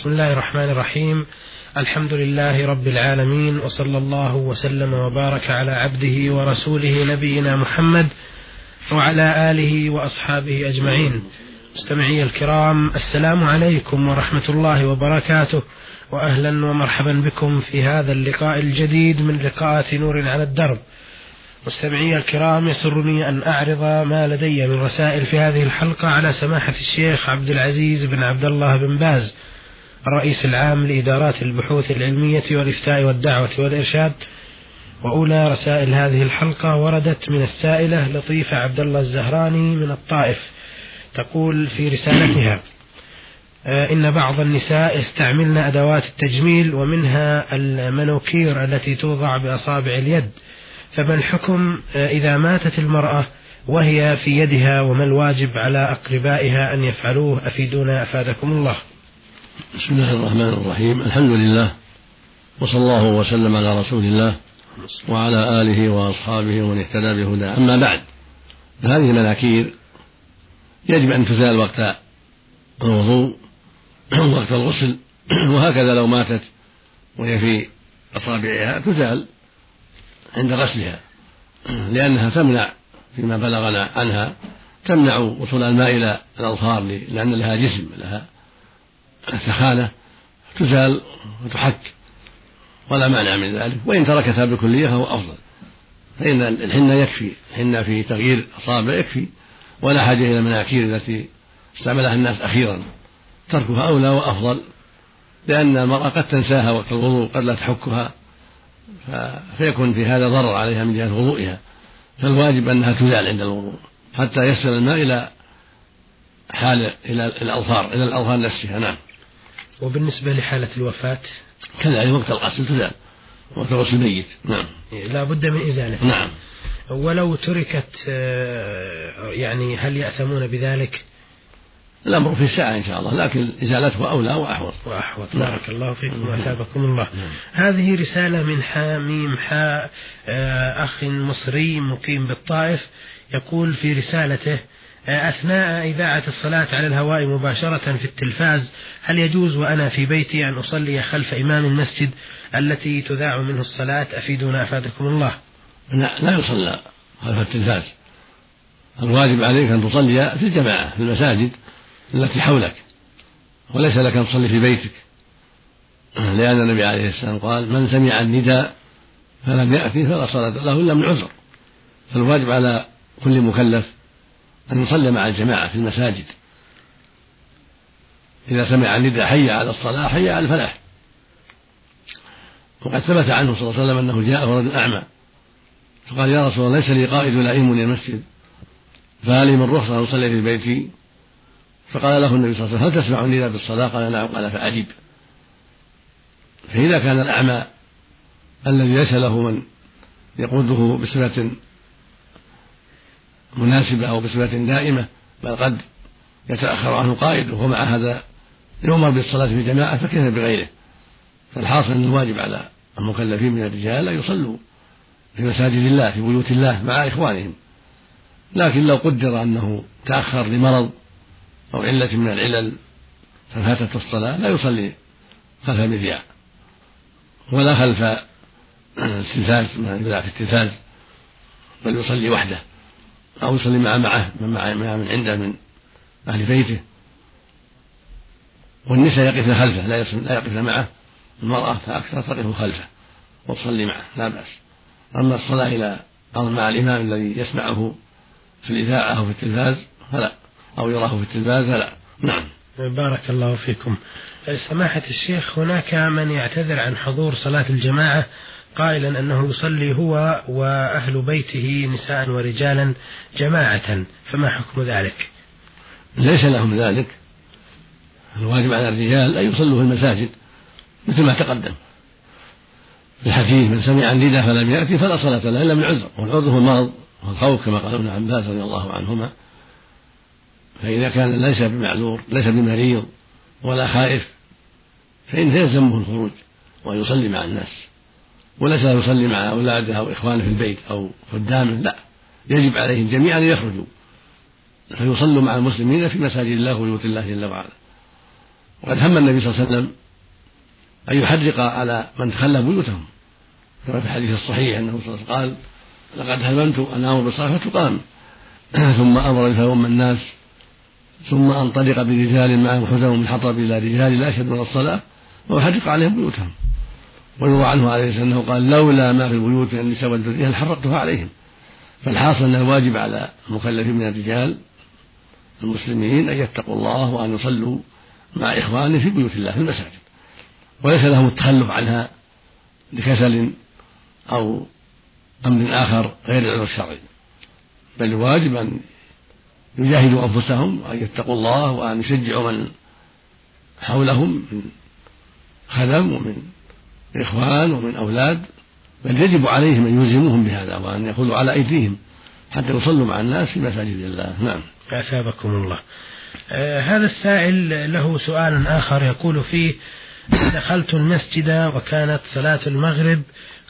بسم الله الرحمن الرحيم الحمد لله رب العالمين وصلى الله وسلم وبارك على عبده ورسوله نبينا محمد وعلى آله وأصحابه أجمعين مستمعي الكرام السلام عليكم ورحمة الله وبركاته وأهلا ومرحبا بكم في هذا اللقاء الجديد من لقاءات نور على الدرب مستمعي الكرام يسرني أن أعرض ما لدي من رسائل في هذه الحلقة على سماحة الشيخ عبد العزيز بن عبد الله بن باز الرئيس العام لإدارات البحوث العلمية والإفتاء والدعوة والإرشاد وأولى رسائل هذه الحلقة وردت من السائلة لطيفة عبد الله الزهراني من الطائف تقول في رسالتها آه، إن بعض النساء يستعملن أدوات التجميل ومنها المنوكير التي توضع بأصابع اليد فما الحكم آه، إذا ماتت المرأة وهي في يدها وما الواجب على أقربائها أن يفعلوه؟ أفيدونا أفادكم الله. بسم الله الرحمن الرحيم. الحمد لله وصلى الله وسلم على رسول الله وعلى آله وأصحابه ومن اهتدى بهداه. أما بعد فهذه المناكير يجب أن تزال وقت الوضوء وقت الغسل. وهكذا لو ماتت وهي في أصابعها تزال عند غسلها لأنها تمنع فيما بلغنا عنها تمنع وصول الماء إلى الأظفار لأن لها جسم لها سخانة تزال وتحك ولا مانع من ذلك وإن تركتها بالكلية فهو أفضل. فإن الحنة يكفي الحنة في تغيير أصابع يكفي ولا حاجة إلى المناكير التي استعملها الناس أخيرا. تركها أولى وأفضل لأن المرأة قد تنساها وقت الوضوء قد لا تحكها فيكون في هذا ضرر عليها من جهة وضوئها. فالواجب أنها تزال عند الوضوء حتى يصل الماء إلى حال إلى الأظفار إلى الأظفار نفسها. نعم. وبالنسبة لحالة الوفاة؟ كذلك وقت الغسل تزال وقت غسل الميت. نعم. لا بد من إزالته نعم. ولو تركت آه، يعني هل يأثمون بذلك؟ الأمر في الساعة إن شاء الله لكن إزالته أولى وأحوط. وأحوط. نعم. بارك الله فيكم وأثابكم الله. نعم. هذه رسالة من حاميم حاء آه، أخ مصري مقيم بالطائف يقول في رسالته أثناء إذاعة الصلاة على الهواء مباشرة في التلفاز هل يجوز وأنا في بيتي أن أصلي خلف إمام المسجد التي تذاع منه الصلاة؟ أفيدنا أفادكم الله. لا, لا يصلى خلف التلفاز. الواجب عليك أن تصلي في الجماعة في المساجد التي حولك. وليس لك أن تصلي في بيتك. لأن النبي عليه السلام قال من سمع النداء فلم يأتي فلا صلاة له إلا من عذر. فالواجب على كل مكلف أن يصلي مع الجماعة في المساجد. إذا سمع النداء حي على الصلاة حي على الفلاح. وقد ثبت عنه صلى الله عليه وسلم أنه جاء رجل أعمى. فقال يا رسول الله ليس لي قائد ولا يمني المسجد. فهل من رخصة أن أصلي في بيتي؟ فقال له النبي صلى الله عليه وسلم هل تسمع النداء بالصلاة؟ قال نعم. قال فأجب فإذا كان الأعمى الذي ليس له من يقوده بصفة مناسبة أو بصفة دائمة بل قد يتأخر عنه قائد وهو مع هذا يؤمر بالصلاة في جماعة فكيف بغيره؟ فالحاصل أن الواجب على المكلفين من الرجال أن يصلوا في مساجد الله في بيوت الله مع إخوانهم. لكن لو قدر أنه تأخر لمرض أو علة من العلل ففاتت الصلاة لا يصلي خلف المذياع. ولا خلف التلفاز ما في التلفاز بل يصلي وحده. أو يصلي مع معه من مع من عنده من أهل بيته. والنساء يقفن خلفه لا لا يقفن معه. المرأة فأكثر تقف خلفه وتصلي معه لا بأس. أما الصلاة إلى أو مع الإمام الذي يسمعه في الإذاعة أو في التلفاز فلا. أو يراه في التلفاز فلا. نعم. بارك الله فيكم. سماحة الشيخ هناك من يعتذر عن حضور صلاة الجماعة قائلا أنه يصلي هو وأهل بيته نساء ورجالا جماعة فما حكم ذلك؟ ليس لهم ذلك. الواجب على الرجال أن يصلوا في المساجد مثل ما تقدم. الحديث من سمع النداء فلم يأتي فلا صلاة له إلا من عذر والعذر هو المرض والخوف كما قال ابن عباس رضي الله عنهما. فإذا كان ليس بمعذور ليس بمريض ولا خائف فإن يلزمه الخروج وأن يصلي مع الناس. وليس يصلي مع أولاده أو إخوانه في البيت أو خدامه لا. يجب عليهم جميعا أن يخرجوا. فيصلوا مع المسلمين في مساجد الله وبيوت الله جل وعلا. وقد هم النبي صلى الله عليه وسلم أن يحرق على من تخلى بيوتهم. كما في الحديث الصحيح أنه صلى الله عليه وسلم قال لقد هممت أن آمر بالصلاة فتقام. ثم أمر بفيوم الناس. ثم أنطلق برجال معهم حزم من حطب إلى رجال لا يشهدون الصلاة ويحرق عليهم بيوتهم. ويروى عنه عليه الصلاة والسلام قال لولا ما في البيوت من النساء والذرية لحرقتها عليهم. فالحاصل أن الواجب على المكلفين من الرجال المسلمين أن يتقوا الله وأن يصلوا مع إخوانهم في بيوت الله في المساجد. وليس لهم التخلف عنها لكسل أو أمر آخر غير العذر الشرعي. بل الواجب أن يجاهدوا أنفسهم وأن يتقوا الله وأن يشجعوا من حولهم من خدم ومن إخوان ومن أولاد بل يجب عليهم أن يلزموهم بهذا وأن يأخذوا على أيديهم حتى يصلوا مع الناس في مساجد الله. نعم. أثابكم الله. آه هذا السائل له سؤال آخر يقول فيه دخلت المسجد وكانت صلاة المغرب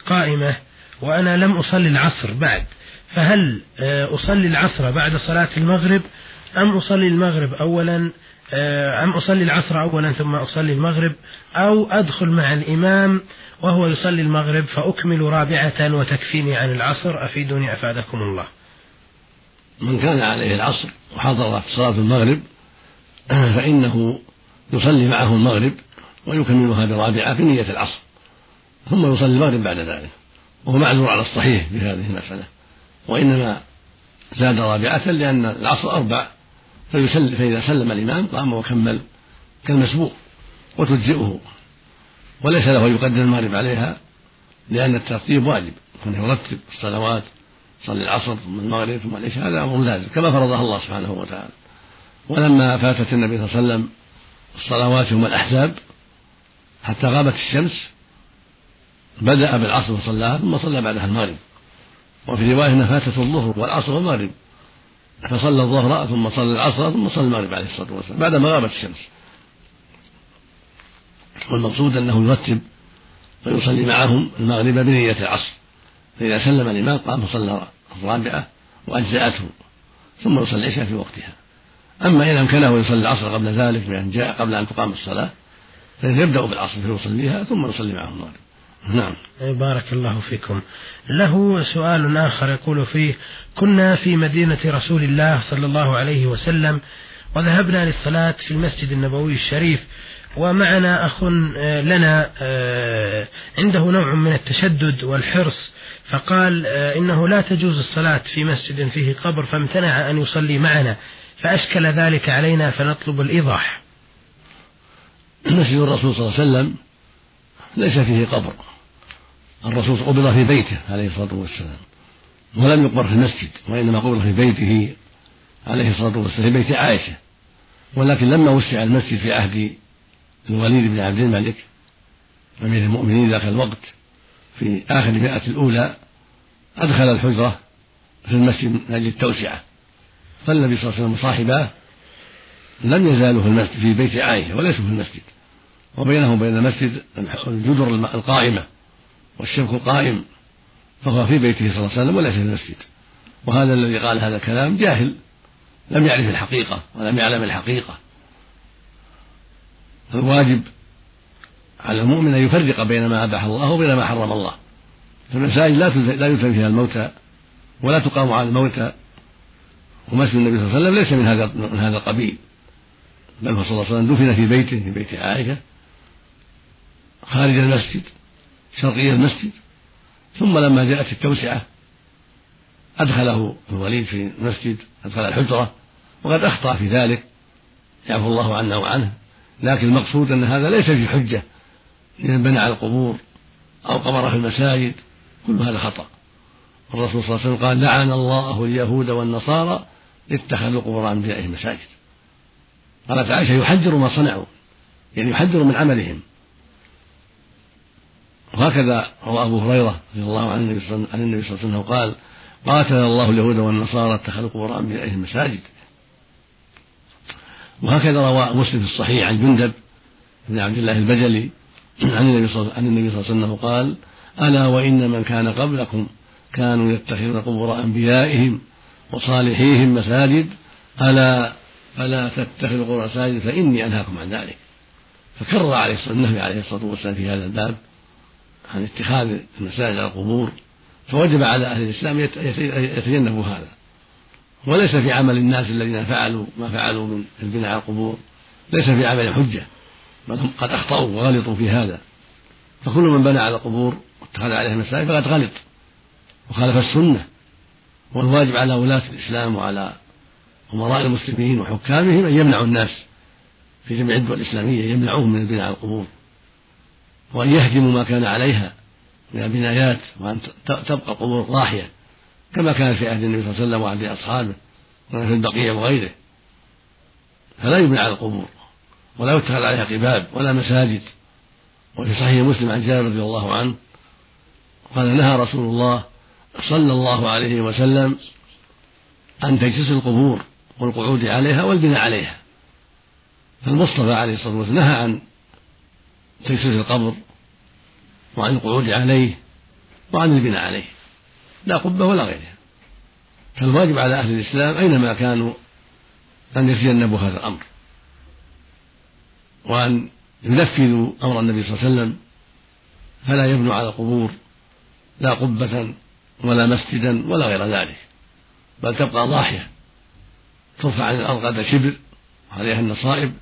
قائمة وأنا لم أصلي العصر بعد فهل آه أصلي العصر بعد صلاة المغرب أم أصلي المغرب أولا؟ أم أصلي العصر أولا ثم أصلي المغرب أو أدخل مع الإمام وهو يصلي المغرب فأكمل رابعة وتكفيني عن العصر. أفيدوني أفادكم الله. من كان عليه العصر وحضر صلاة المغرب فإنه يصلي معه المغرب ويكملها برابعة في نية العصر ثم يصلي المغرب بعد ذلك وهو معذور على الصحيح في هذه المسألة وإنما زاد رابعة لأن العصر أربع فيسلم فإذا سلم الإمام قام وكمل كالمسبوق وتجزئه وليس له يقدم المغرب عليها لأن الترتيب واجب كونه يرتب الصلوات صلي العصر ثم المغرب ثم العشاء هذا أمر لازم كما فرضها الله سبحانه وتعالى. ولما فاتت النبي صلى الله عليه وسلم الصلوات يوم الأحزاب حتى غابت الشمس بدأ بالعصر وصلاها ثم صلى بعدها المغرب. وفي رواية أنها فاتته الظهر والعصر والمغرب. فصلى الظهر ثم صلى العصر ثم صلى المغرب عليه الصلاة والسلام بعدما غابت الشمس. والمقصود أنه يرتب ويصلي معهم المغرب بنية العصر. فإذا سلم الإمام قام فصلى الرابعة وأجزأته ثم يصلي العشاء في وقتها. أما إن أمكنه يصلي العصر قبل ذلك بأن جاء قبل أن تقام الصلاة فإنه يبدأ بالعصر فيصليها ثم يصلي معهم المغرب. نعم. بارك الله فيكم. له سؤال آخر يقول فيه كنا في مدينة رسول الله صلى الله عليه وسلم وذهبنا للصلاة في المسجد النبوي الشريف ومعنا أخ آه، لنا آه، عنده نوع من التشدد والحرص فقال آه، إنه لا تجوز الصلاة في مسجد فيه قبر فامتنع أن يصلي معنا فأشكل ذلك علينا فنطلب الإيضاح. مسجد الرسول صلى الله عليه وسلم ليس فيه قبر. الرسول قبض في بيته عليه الصلاة والسلام ولم يقبر في المسجد وإنما قبر في بيته عليه الصلاة والسلام في بيت عائشة. ولكن لما وسع المسجد في عهد الوليد بن عبد الملك أمير المؤمنين ذاك الوقت في آخر المئة الأولى أدخل الحجرة في المسجد من أجل التوسعة فالنبي صلى الله عليه وسلم وصاحباه لم يزالوا في المسجد في بيت عائشة وليسوا في المسجد. وبينه وبين المسجد الجدر القائمة والشبك قائم فهو في بيته صلى الله عليه وسلم وليس في المسجد. وهذا الذي قال هذا الكلام جاهل لم يعرف الحقيقة ولم يعلم الحقيقة. الواجب على المؤمن أن يفرق بين ما أباح الله وبين ما حرم الله. فالمساجد لا لا يدفن فيها الموتى ولا تقام على الموتى. ومسجد النبي صلى الله عليه وسلم ليس من هذا من هذا القبيل. بل هو صلى الله عليه وسلم دفن في بيته في بيت عائشة. خارج المسجد شرقي المسجد ثم لما جاءت التوسعة أدخله الوليد في المسجد أدخل الحجرة وقد أخطأ في ذلك يعفو الله عنا وعنه لكن المقصود أن هذا ليس في حجة لمن بنى على القبور أو قبر في المساجد كل هذا خطأ. الرسول صلى الله عليه وسلم قال لعن الله اليهود والنصارى اتخذوا قبور أنبيائهم مساجد قالت عائشة يحذر ما صنعوا يعني يحذر من عملهم وهكذا روى أبو هريرة رضي الله عن النبي صلى الله عليه وسلم قال قاتل الله اليهود والنصارى اتخذوا قبور أنبيائهم مساجد وهكذا روى مسلم في الصحيح عن جندب بن عبد الله البجلي عن النبي صلى الله عليه وسلم قال ألا وإن من كان قبلكم كانوا يتخذون قبور أنبيائهم وصالحيهم مساجد ألا فلا تتخذوا قبور مساجد فإني أنهاكم عن ذلك. فكرر عليه النهي عليه الصلاة والسلام في هذا الباب عن اتخاذ المساجد على القبور فوجب على أهل الإسلام يتجنبوا هذا. وليس في عمل الناس الذين فعلوا ما فعلوا من البناء على القبور ليس في عمل حجة بل هم قد أخطأوا وغلطوا في هذا. فكل من بنى على القبور واتخذ عليها مساجد فقد غلط وخالف السنة. والواجب على ولاة الإسلام وعلى أمراء المسلمين وحكامهم أن يمنعوا الناس في جميع الدول الإسلامية يمنعوهم من البناء على القبور. وأن يهدموا ما كان عليها من البنايات وأن تبقى القبور ضاحية كما كان في عهد النبي صلى الله عليه وسلم وعهد أصحابه وفي البقية وغيره. فلا يبنى على القبور ولا يتخذ عليها قباب ولا مساجد. وفي صحيح مسلم عن جابر رضي الله عنه قال نهى رسول الله صلى الله عليه وسلم عن تجسيس القبور والقعود عليها والبناء عليها. فالمصطفى عليه الصلاة والسلام نهى عن تجسيس القبر وعن القعود عليه وعن البناء عليه. لا قبة ولا غيرها. فالواجب على أهل الإسلام أينما كانوا أن يتجنبوا هذا الأمر وأن ينفذوا أمر النبي صلى الله عليه وسلم. فلا يبنوا على القبور لا قبة ولا مسجدا ولا غير ذلك بل تبقى ضاحية ترفع عن الأرض قدر شبر وعليها النصائب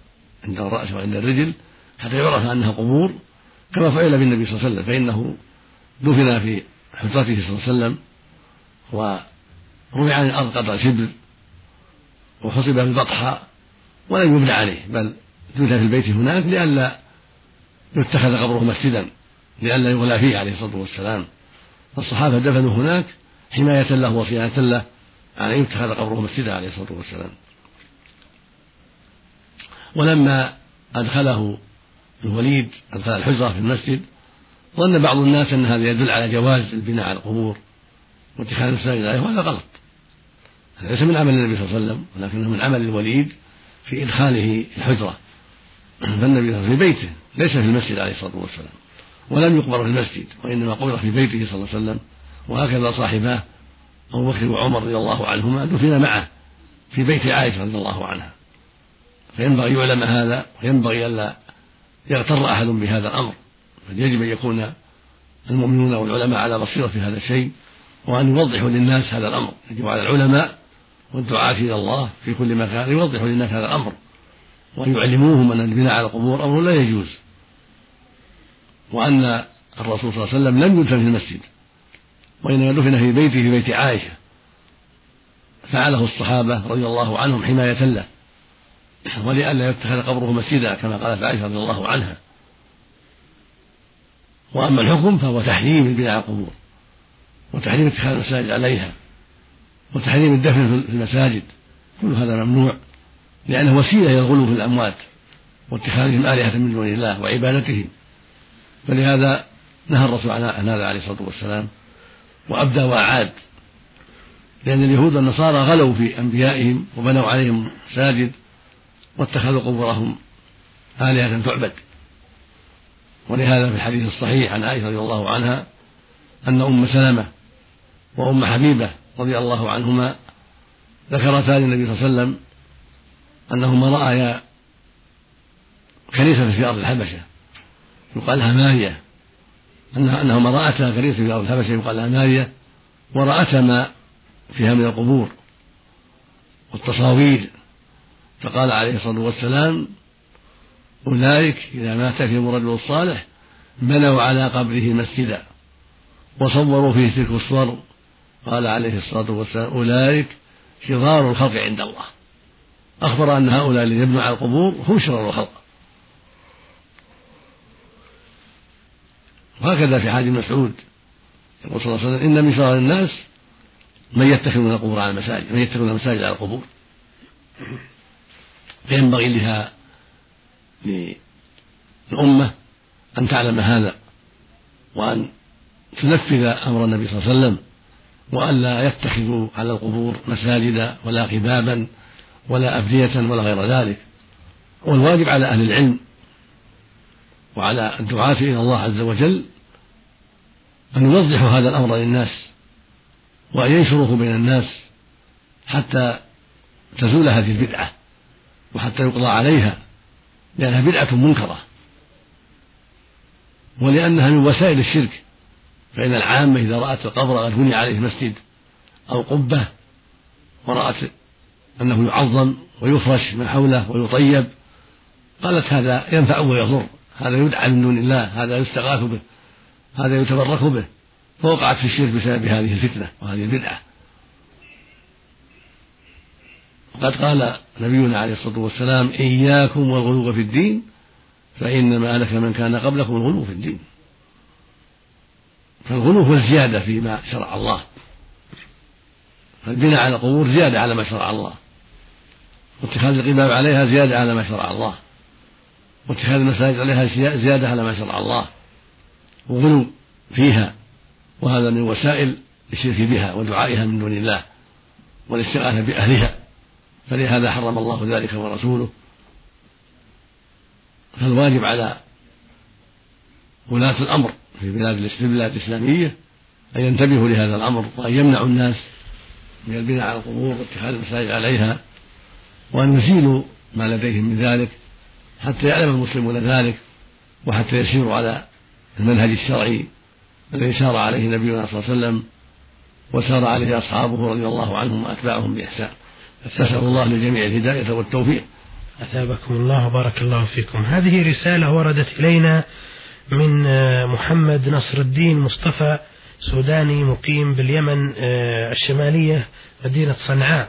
عند الرأس وعند الرجل حتى يعرف أنها قبور كما فعل بالنبي صلى الله عليه وسلم فإنه دفن في حجرته صلى الله عليه وسلم ورفع عن الأرض قدر شبر وحصب بالبطحاء ولم يبنى عليه بل دفن في البيت هناك لئلا يتخذ قبره مسجدا لئلا يغلى فيه عليه الصلاة والسلام. فالصحابة دفنوا هناك حماية له وصيانة له عن أن يتخذ قبره مسجدا عليه الصلاة والسلام. ولما أدخله الوليد أدخل الحجرة في المسجد ظن بعض الناس أن هذا يدل على جواز البناء على القبور واتخاذ المساجد عليه وهذا غلط. هذا ليس من عمل النبي صلى الله عليه وسلم ولكنه من عمل الوليد في إدخاله الحجرة. فالنبي صلى الله عليه في بيته ليس في المسجد عليه الصلاة والسلام ولم يقبر في المسجد وإنما قبر في بيته صلى الله عليه وسلم. وهكذا صاحباه أبو بكر وعمر رضي الله عنهما دفن معه في بيت عائشة رضي الله عنها. فينبغي يعلم هذا وينبغي ألا يغتر أحد بهذا الأمر. بل يجب أن يكون المؤمنون والعلماء على بصيرة في هذا الشيء وأن يوضحوا للناس هذا الأمر. يجب على العلماء والدعاة إلى الله في كل مكان يوضحوا للناس هذا الأمر. وأن يعلموهم أن البناء على القبور أمر لا يجوز. وأن الرسول صلى الله عليه وسلم لم يدفن في المسجد. وإنما دفن في بيته في بيت عائشة. فعله الصحابة رضي الله عنهم حماية له. ولئلا يتخذ قبره مسجدا كما قالت عائشة رضي الله عنها. وأما الحكم فهو تحريم البناء على القبور وتحريم اتخاذ المساجد عليها وتحريم الدفن في المساجد. كل هذا ممنوع لأنه وسيلة إلى الغلو في الأموات واتخاذهم آلهة من دون الله وعبادتهم. فلهذا نهى الرسول عن هذا عليه الصلاة والسلام وأبدى وأعاد. لأن اليهود والنصارى غلوا في أنبيائهم وبنوا عليهم مساجد واتخذوا قبورهم آلهة تعبد. ولهذا في الحديث الصحيح عن عائشة رضي الله عنها أن أم سلمة وأم حبيبة رضي الله عنهما ذكرتا للنبي صلى الله عليه وسلم أنهما رأيا كنيسة في أرض الحبشة. يقال لها ماريا أنهما رأتا كنيسة في أرض الحبشة يقال لها ماريا ورأتا ما فيها من القبور والتصاوير. فقال عليه الصلاة والسلام أولئك إذا مات فيهم الرجل الصالح بنوا على قبره مسجدا وصوروا فيه تلك الصور. قال عليه الصلاة والسلام أولئك شرار الخلق عند الله. أخبر أن هؤلاء الذين يبنوا على القبور هم شرار الخلق. وهكذا في حديث مسعود يقول صلى الله عليه وسلم إن من شرار الناس من يتخذون القبور على المساجد من يتخذون المساجد على القبور. فينبغي لها للأمة أن تعلم هذا وأن تنفذ أمر النبي صلى الله عليه وسلم وألا يتخذوا على القبور مساجدا ولا قبابا ولا أبنية ولا غير ذلك. والواجب على أهل العلم وعلى الدعاة إلى الله عز وجل أن يوضحوا هذا الأمر للناس وأن ينشروه بين الناس حتى تزول هذه البدعة. وحتى يقضى عليها لأنها بدعة منكرة. ولأنها من وسائل الشرك. فإن العامة إذا رأت القبر قد بني عليه مسجد أو قبة ورأت أنه يعظم ويفرش من حوله ويطيب قالت هذا ينفع ويضر. هذا يدعى من دون الله هذا يستغاث به هذا يتبرك به. فوقعت في الشرك بسبب هذه الفتنة وهذه البدعة. وقد قال نبينا عليه الصلاة والسلام إياكم والغلو في الدين فإنما أهلك من كان قبلكم الغلو في الدين. فالغلو هو الزيادة فيما شرع الله. فالبناء على القبور زيادة على ما شرع الله. واتخاذ القباب عليها زيادة على ما شرع الله. واتخاذ المساجد عليها زيادة على ما شرع الله. وغلو فيها. وهذا من وسائل الشرك بها ودعائها من دون الله. والاستغاثة بأهلها. فلهذا حرم الله ذلك ورسوله. فالواجب على ولاة الأمر في بلاد البلاد الإسلامية أن ينتبهوا لهذا الأمر وأن يمنعوا الناس من البناء على القبور واتخاذ المساجد عليها وأن يزيلوا ما لديهم من ذلك حتى يعلم المسلمون ذلك وحتى يسيروا على المنهج الشرعي الذي سار عليه نبينا صلى الله عليه وسلم وسار عليه أصحابه رضي الله عنهم وأتباعهم بإحسان. نسأل الله للجميع الهداية والتوفيق. أثابكم الله وبارك الله فيكم. هذه رسالة وردت إلينا من آه، محمد نصر الدين مصطفى سوداني مقيم باليمن آه، الشمالية مدينة صنعاء.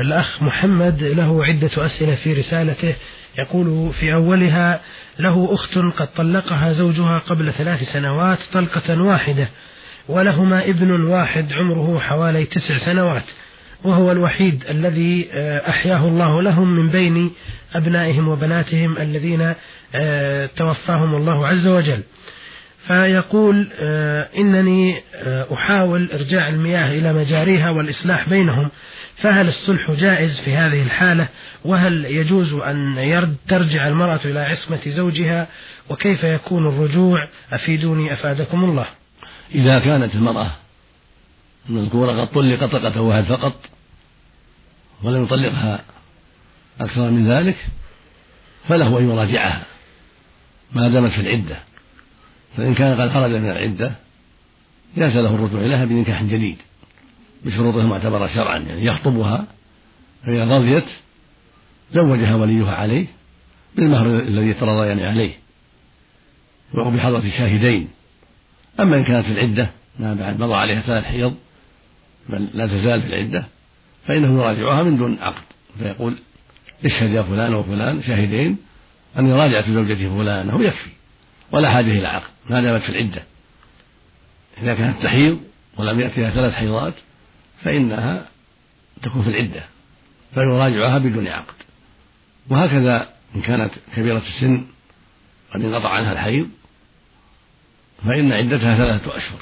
الأخ محمد له عدة أسئلة في رسالته. يقول في أولها له أخت قد طلقها زوجها قبل ثلاث سنوات طلقة واحدة ولهما ابن واحد عمره حوالي تسع سنوات. وهو الوحيد الذي آه، أحياه الله لهم من بين أبنائهم وبناتهم الذين آه، توفاهم الله عز وجل. فيقول آه، إنني أحاول إرجاع المياه إلى مجاريها والإصلاح بينهم فهل الصلح جائز في هذه الحالة؟ وهل يجوز أن ترجع المرأة إلى عصمة زوجها؟ وكيف يكون الرجوع؟ أفيدوني أفادكم الله. إذا كانت المرأة المذكورة قد طلق طلقة واحد فقط ولم يطلقها أكثر من ذلك فله أن يراجعها ما دامت في العدة. فإن كان قد خرج من العدة جاز له الرجوع إليها بنكاح جديد بشروطه المعتبرة شرعا يعني يخطبها فإذا رضيت زوجها وليها عليه بالمهر الذي يترضيان عليه وهو بحضرة شاهدين أما إن كانت في العدة ما بعد مضى عليها ثلاث حيض بل لا تزال في العدة فإنه يراجعها من دون عقد فيقول اشهد يا فلان وفلان شاهدين أني راجعت زوجتي فلانة يكفي ولا حاجة إلى عقد ما دامت في العدة. إذا كانت تحيض ولم يأتيها ثلاث حيضات فإنها تكون في العدة فيراجعها بدون عقد. وهكذا إن كانت كبيرة السن قد انقطع عنها الحيض فإن عدتها ثلاثة أشهر.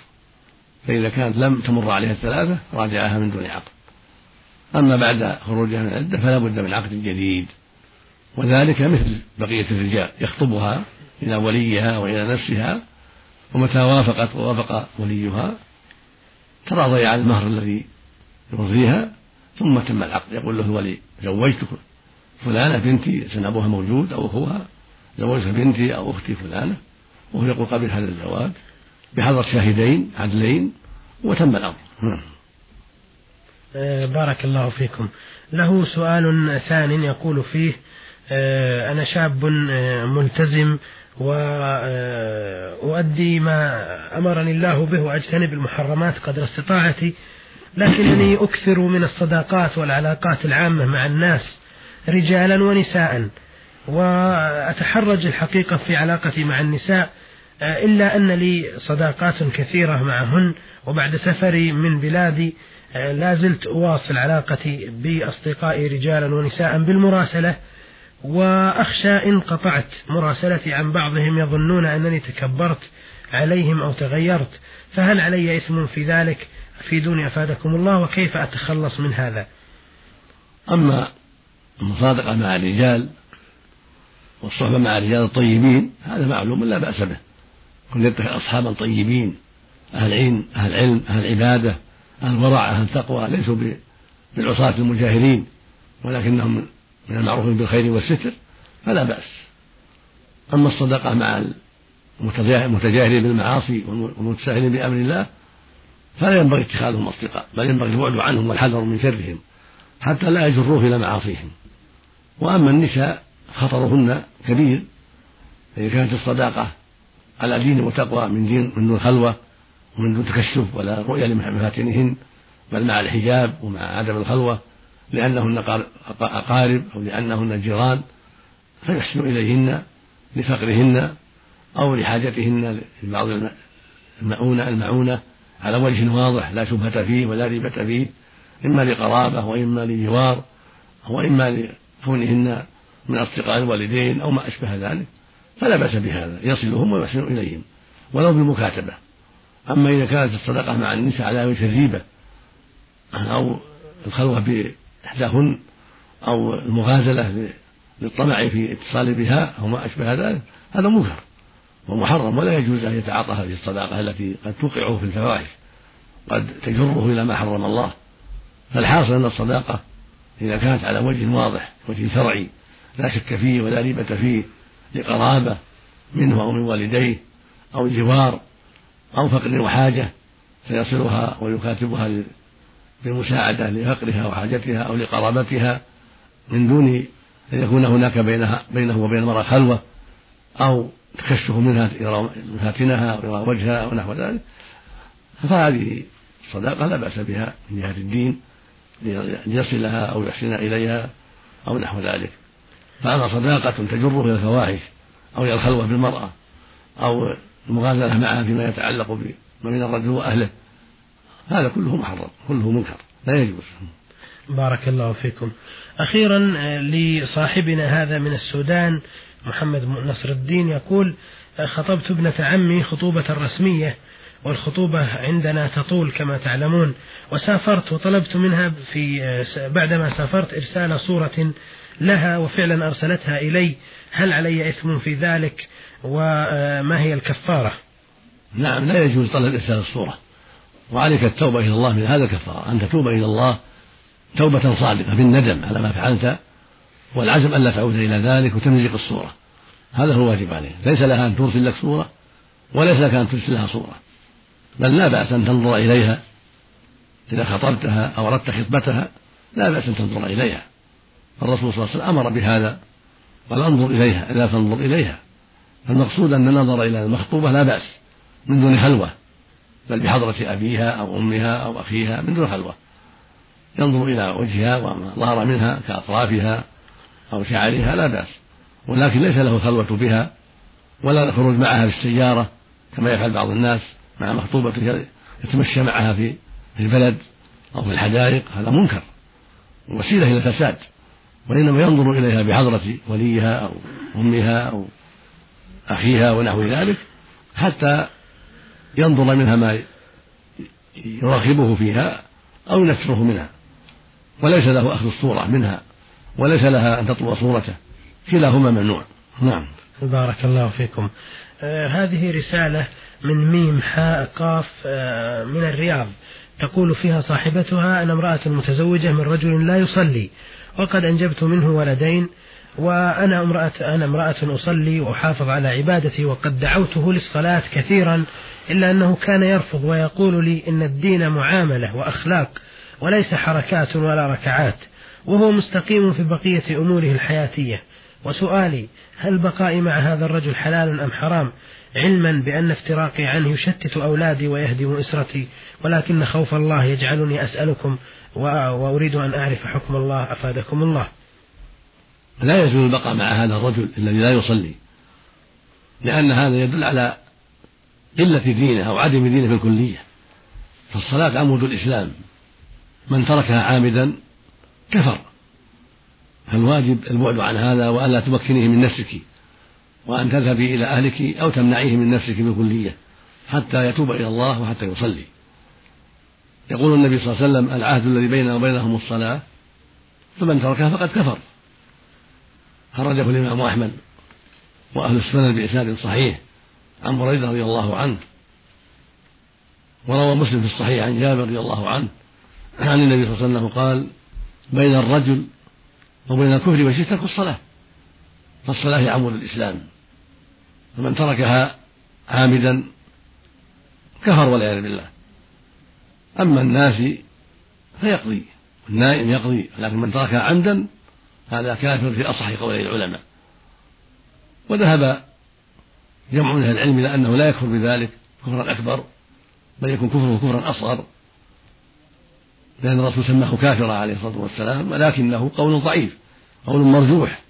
فإذا كانت لم تمر عليها الثلاثة راجعها من دون عقد. أما بعد خروجها من العدة فلا بد من عقد جديد. وذلك مثل بقية الرجال يخطبها إلى وليها وإلى نفسها ومتى وافقت ووافق وليها تراضي على المهر الذي يرضيها ثم تم العقد. يقول له الولي زوجتك فلانة بنتي سن أبوها موجود أو أخوها زوجت بنتي أو أختي فلانة. وهو يقول قبل هذا الزواج بحضرة شاهدين عدلين وتم الأمر. نعم. آه، بارك الله فيكم. له سؤال ثان يقول فيه آه، أنا شاب آه، ملتزم وأؤدي ما أمرني الله به وأجتنب المحرمات قدر استطاعتي لكنني أكثر من الصداقات والعلاقات العامة مع الناس رجالا ونساء وأتحرج الحقيقة في علاقتي مع النساء إلا أن لي صداقات كثيرة معهن وبعد سفري من بلادي لا زلت أواصل علاقتي بأصدقائي رجالا ونساء بالمراسلة وأخشى إن قطعت مراسلتي عن بعضهم يظنون أنني تكبرت عليهم أو تغيرت. فهل علي إثم في ذلك؟ أفيدوني أفادكم الله وكيف أتخلص من هذا؟ أما المصادقة مع الرجال والصحبة مع الرجال الطيبين هذا معلوم لا بأس به. كن يتخذ أصحابا طيبين أهل علم أهل علم أهل عبادة أهل ورع أهل تقوى ليسوا بالعصاة المجاهرين ولكنهم من المعروف بالخير والستر فلا بأس. أما الصدقة مع متجاهلين بالمعاصي ومتساهلين بأمر الله فلا ينبغي اتخاذهم أصدقاء بل ينبغي البعد عنهم والحذر من شرهم حتى لا يجروه إلى معاصيهم. وأما النساء خطرهن كبير إذا كانت الصداقة على دين وتقوى من دين من دون خلوة ومن دون تكشف ولا رؤية لمفاتنهن بل مع الحجاب ومع عدم الخلوة لأنهن أقارب أو لأنهن جيران فيحسن إليهن لفقرهن أو لحاجتهن لبعض المؤونة المعونة على وجه واضح لا شبهة فيه ولا ريبة فيه إما لقرابة وإما لجوار وإما لكونهن من أصدقاء الوالدين أو ما أشبه ذلك. فلا بأس بهذا يصلهم ويحسن إليهم ولو بالمكاتبة. أما إذا كانت الصدقة مع النساء على وجه الريبة أو الخلوة بإحداهن أو المغازلة للطمع في اتصال بها أو ما أشبه ذلك هذا منكر ومحرم ولا يجوز أن يتعاطى هذه الصداقة التي قد توقعه في الفواحش قد تجره إلى ما حرم الله. فالحاصل أن الصداقة إذا كانت على وجه واضح وجه شرعي لا شك فيه ولا ريبة فيه لقرابة منه أو من والديه أو جوار أو فقر وحاجة فيصلها ويكاتبها بالمساعدة لفقرها وحاجتها أو لقرابتها من دون أن يكون هناك بينها بينه وبين المرأة خلوة أو تكشف منها يرى مفاتنها أو يرى وجهها أو نحو ذلك. فهذه الصداقة لا بأس بها من جهة الدين ليصلها أو يحسن إليها أو نحو ذلك. فأما صداقة تجره إلى الفواحش أو إلى الخلوة بالمرأة أو المغازلة معها فيما يتعلق بما بين الرجل وأهله. هذا كله محرم كله منكر لا يجوز. بارك الله فيكم. أخيرا لصاحبنا هذا من السودان محمد نصر الدين يقول خطبت ابنة عمي خطوبة رسمية والخطوبة عندنا تطول كما تعلمون وسافرت وطلبت منها في بعدما سافرت إرسال صورة لها وفعلا أرسلتها إلي. هل علي إثم في ذلك؟ وما هي الكفارة؟ نعم لا يجوز طلب إرسال الصورة. وعليك التوبة إلى الله من هذا الكفارة أن تتوب إلى الله توبة صادقة بالندم على ما فعلت والعزم ألا تعود إلى ذلك وتمزق الصورة. هذا هو الواجب عليه ليس لها أن ترسل لك صورة وليس لك أن ترسل لها صورة. بل لا بأس أن تنظر إليها إذا خطبتها أو أردت خطبتها لا بأس أن تنظر إليها. الرسول صلى الله عليه وسلم أمر بهذا. قال انظر إليها لا تنظر إليها. فالمقصود أن النظر إلى المخطوبة لا بأس من دون خلوة بل بحضرة أبيها أو أمها أو أخيها من دون خلوة. ينظر إلى وجهها وما ظهر منها كأطرافها أو شعرها لا بأس. ولكن ليس له خلوة بها ولا الخروج معها في السيارة كما يفعل بعض الناس مع مخطوبته يتمشى معها في البلد أو في الحدائق هذا منكر. وسيلة إلى الفساد. وإنما ينظر إليها بحضرة وليها أو أمها أو أخيها ونحو ذلك حتى ينظر منها ما يراقبه فيها أو ينفره منها. وليس له أخذ الصورة منها وليس لها أن تطلب صورته. كلاهما ممنوع. نعم. بارك الله فيكم. آه هذه رسالة من ميم حاء قاف آه من الرياض. تقول فيها صاحبتها أنا امرأة متزوجة من رجل لا يصلي. وقد أنجبت منه ولدين وأنا امرأة أنا امرأة أصلي وأحافظ على عبادتي وقد دعوته للصلاة كثيرا إلا أنه كان يرفض ويقول لي إن الدين معاملة وأخلاق وليس حركات ولا ركعات وهو مستقيم في بقية أموره الحياتية. وسؤالي هل بقائي مع هذا الرجل حلال أم حرام؟ علما بأن افتراقي عنه يشتت أولادي ويهدم أسرتي ولكن خوف الله يجعلني أسألكم وأريد أن أعرف حكم الله أفادكم الله. لا يجوز البقاء مع هذا الرجل الذي لا يصلي لأن هذا يدل على قلة دينه أو عدم دينه في الكلية. فالصلاة عمود الإسلام. من تركها عامدا كفر. فالواجب البعد عن هذا وألا تمكنيه من نفسك وأن تذهبي إلى أهلك أو تمنعيه من نفسك بالكلية حتى يتوب إلى الله وحتى يصلي. يقول النبي صلى الله عليه وسلم العهد الذي بيننا وبينهم الصلاة فمن تركها فقد كفر. خرجه الإمام أحمد وأهل السنن بإسناد صحيح عن بريدة رضي الله عنه وروى مسلم في الصحيح عن جابر رضي الله عنه عن النبي صلى الله عليه وسلم قال بين الرجل وبين الكفر والشرك الصلاة فالصلاة هي عمود الإسلام. فمن تركها عامدا كفر والعياذ بالله. أما الناس فيقضي النائم يقضي لكن من تركها عمدا هذا كافر في أصح قولي العلماء. وذهب جمع من أهل العلم إلى أنه لا يكفر بذلك كفرا أكبر بل يكون كفره كفرا أصغر لأن الرسول سماه كافرا عليه الصلاة والسلام ولكنه قول ضعيف قول مرجوح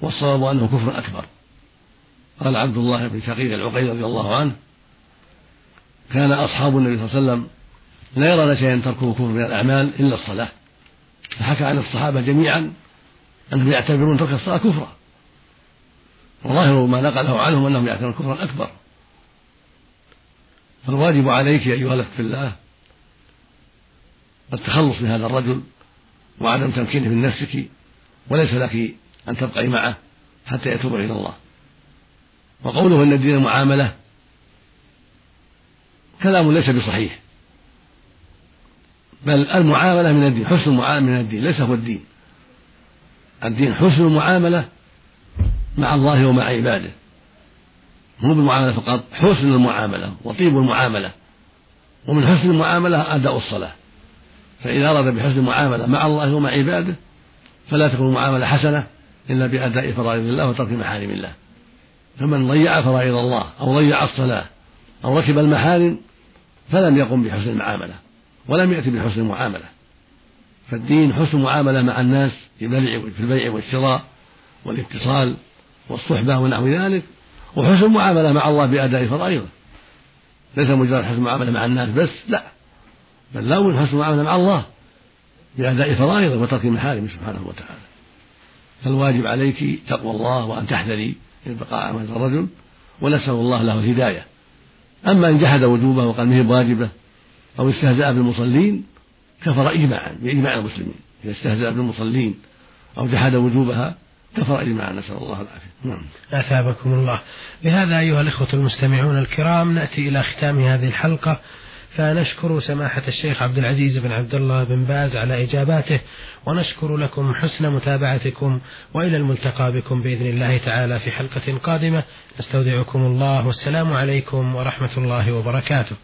والصواب أنه كفر أكبر. قال عبد الله بن شقيق العقيل رضي الله عنه كان أصحاب النبي صلى الله عليه وسلم لا يرون شيئا تركه كفر من الأعمال إلا الصلاة. فحكى عن الصحابة جميعا أنهم يعتبرون ترك الصلاة كفرا. وظاهر ما نقله عنهم أنهم يعتبرون كفرا أكبر. فالواجب عليك أيها الأخت في الله التخلص من هذا الرجل وعدم تمكينه من نفسك وليس لك أن تبقي معه حتى يتوب إلى الله. وقوله أن الدين معاملة كلام ليس بصحيح. بل المعاملة من الدين حسن المعاملة من الدين ليس هو الدين. الدين حسن المعاملة مع الله ومع عباده. مو بالمعاملة فقط حسن المعاملة وطيب المعاملة. ومن حسن المعاملة أداء الصلاة. فإذا أراد بحسن المعاملة مع الله ومع عباده فلا تكون المعاملة حسنة إلا بأداء فرائض الله وترك محارم الله. فمن ضيع فرائض الله أو ضيع الصلاة أو ركب المحارم فلم يقم بحسن المعاملة ولم يأتي بحسن المعاملة فالدين حسن المعاملة مع الناس في البيع والشراء والاتصال والصحبة ونحو ذلك وحسن المعاملة مع الله بأداء فرائضه ليس مجرد حسن المعاملة مع الناس بس لا بل لا حسن المعاملة مع الله بأداء فرائضه وترك محارمه سبحانه وتعالى. فالواجب عليك تقوى الله وأن تحذري من بقاء عمل الرجل ونسأل الله له الهداية. أما إن جحد وجوبه وقال ما هي واجبة أو استهزأ بالمصلين كفر إجماعا بإجماع المسلمين. إذا استهزأ بالمصلين أو جحد وجوبها كفر إجماعا. نسأل الله العافية. نعم. أثابكم الله. بهذا أيها الإخوة المستمعون الكرام نأتي إلى ختام هذه الحلقة. فنشكر سماحة الشيخ عبد العزيز بن عبد الله بن باز على إجاباته ونشكر لكم حسن متابعتكم وإلى الملتقى بكم بإذن الله تعالى في حلقة قادمة. نستودعكم الله والسلام عليكم ورحمة الله وبركاته.